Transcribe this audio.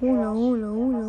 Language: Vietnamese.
Uno, uno, uno.